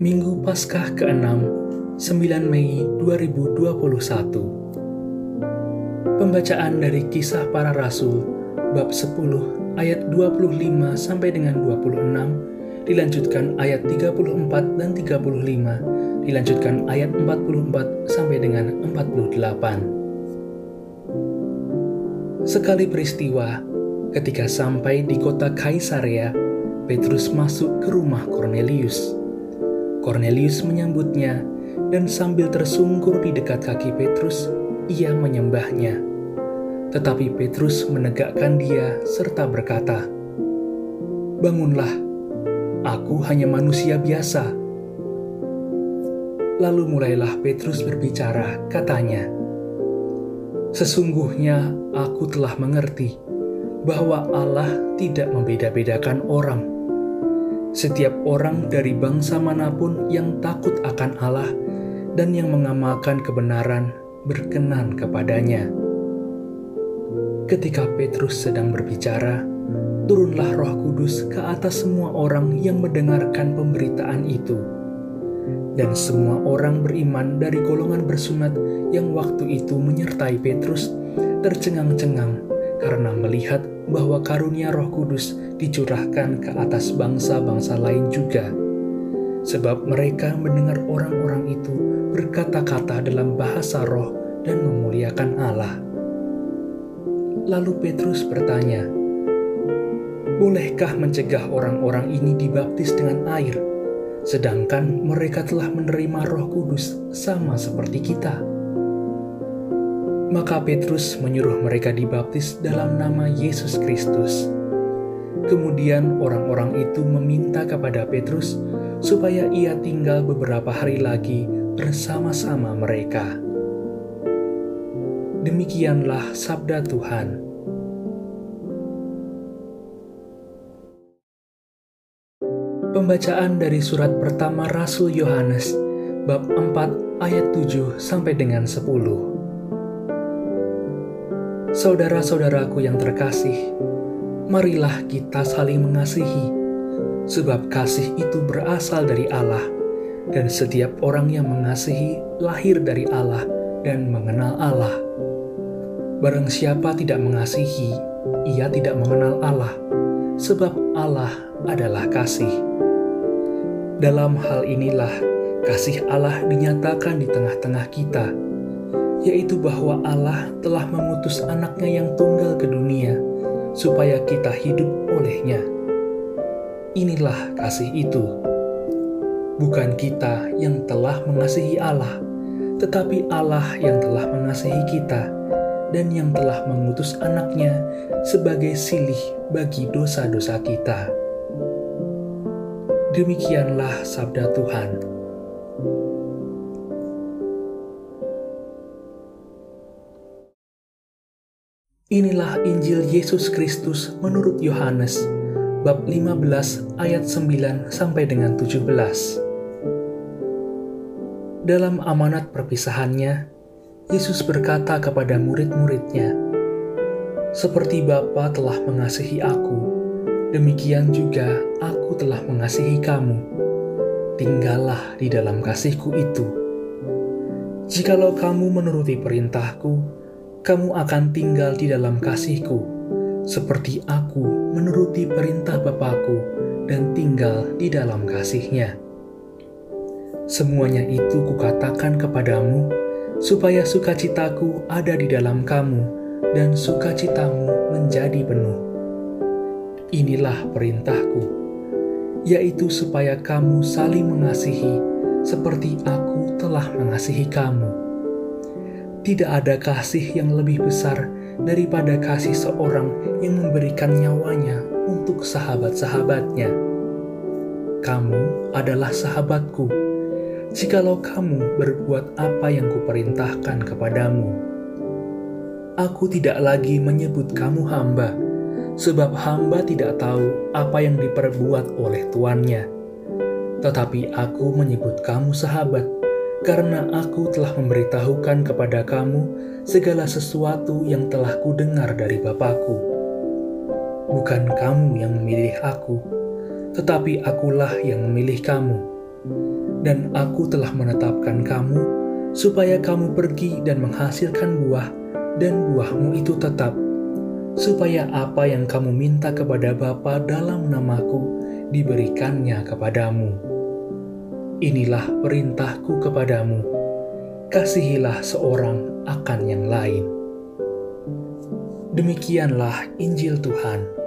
Minggu Paskah ke-6, 9 Mei 2021. Pembacaan dari Kisah Para Rasul bab 10 ayat 25 sampai dengan 26, dilanjutkan ayat 34 dan 35, dilanjutkan ayat 44 sampai dengan 48. Sekali peristiwa, ketika sampai di kota Kaisarea, Petrus masuk ke rumah Cornelius Cornelius menyambutnya, dan sambil tersungkur di dekat kaki Petrus, ia menyembahnya. Tetapi Petrus menegakkan dia serta berkata, "Bangunlah, aku hanya manusia biasa." Lalu mulailah Petrus berbicara, katanya, "Sesungguhnya aku telah mengerti bahwa Allah tidak membeda-bedakan orang." Setiap orang dari bangsa mana pun yang takut akan Allah dan yang mengamalkan kebenaran berkenan kepadanya. Ketika Petrus sedang berbicara, turunlah Roh Kudus ke atas semua orang yang mendengarkan pemberitaan itu. Dan semua orang beriman dari golongan bersunat yang waktu itu menyertai Petrus tercengang-cengang karena melihat bahwa karunia Roh Kudus dicurahkan ke atas bangsa-bangsa lain juga, sebab mereka mendengar orang-orang itu berkata-kata dalam bahasa Roh dan memuliakan Allah. Lalu Petrus bertanya, "Bolehkah mencegah orang-orang ini dibaptis dengan air, sedangkan mereka telah menerima Roh Kudus sama seperti kita?" Maka Petrus menyuruh mereka dibaptis dalam nama Yesus Kristus. Kemudian orang-orang itu meminta kepada Petrus supaya ia tinggal beberapa hari lagi bersama-sama mereka. Demikianlah sabda Tuhan. Pembacaan dari surat pertama Rasul Yohanes bab 4 ayat 7 sampai dengan 10. Saudara-saudaraku yang terkasih, marilah kita saling mengasihi, sebab kasih itu berasal dari Allah, dan setiap orang yang mengasihi lahir dari Allah dan mengenal Allah. Barang siapa tidak mengasihi, ia tidak mengenal Allah, sebab Allah adalah kasih. Dalam hal inilah kasih Allah dinyatakan di tengah-tengah kita yaitu bahwa Allah telah mengutus anaknya yang tunggal ke dunia, supaya kita hidup olehnya. Inilah kasih itu. Bukan kita yang telah mengasihi Allah, tetapi Allah yang telah mengasihi kita dan yang telah mengutus anaknya sebagai silih bagi dosa-dosa kita. Demikianlah sabda Tuhan. Inilah Injil Yesus Kristus menurut Yohanes bab 15 ayat 9 sampai dengan 17. Dalam amanat perpisahannya, Yesus berkata kepada murid-muridnya, "Seperti Bapa telah mengasihi aku, demikian juga aku telah mengasihi kamu. Tinggallah di dalam kasihku itu. Jikalau kamu menuruti perintahku, kamu akan tinggal di dalam kasihku, seperti aku menuruti perintah Bapakku dan tinggal di dalam kasihnya. Semuanya itu kukatakan kepadamu, supaya sukacitaku ada di dalam kamu dan sukacitamu menjadi penuh. Inilah perintahku, yaitu supaya kamu saling mengasihi seperti aku telah mengasihi kamu tidak ada kasih yang lebih besar daripada kasih seorang yang memberikan nyawanya untuk sahabat-sahabatnya. Kamu adalah sahabatku, jikalau kamu berbuat apa yang kuperintahkan kepadamu. Aku tidak lagi menyebut kamu hamba, sebab hamba tidak tahu apa yang diperbuat oleh tuannya. Tetapi aku menyebut kamu sahabat, karena aku telah memberitahukan kepada kamu segala sesuatu yang telah kudengar dari Bapakku. Bukan kamu yang memilih aku, tetapi akulah yang memilih kamu, dan aku telah menetapkan kamu supaya kamu pergi dan menghasilkan buah, dan buahmu itu tetap, supaya apa yang kamu minta kepada Bapa dalam namaku diberikannya kepadamu. Inilah perintahku kepadamu, kasihilah seorang akan yang lain. Demikianlah Injil Tuhan.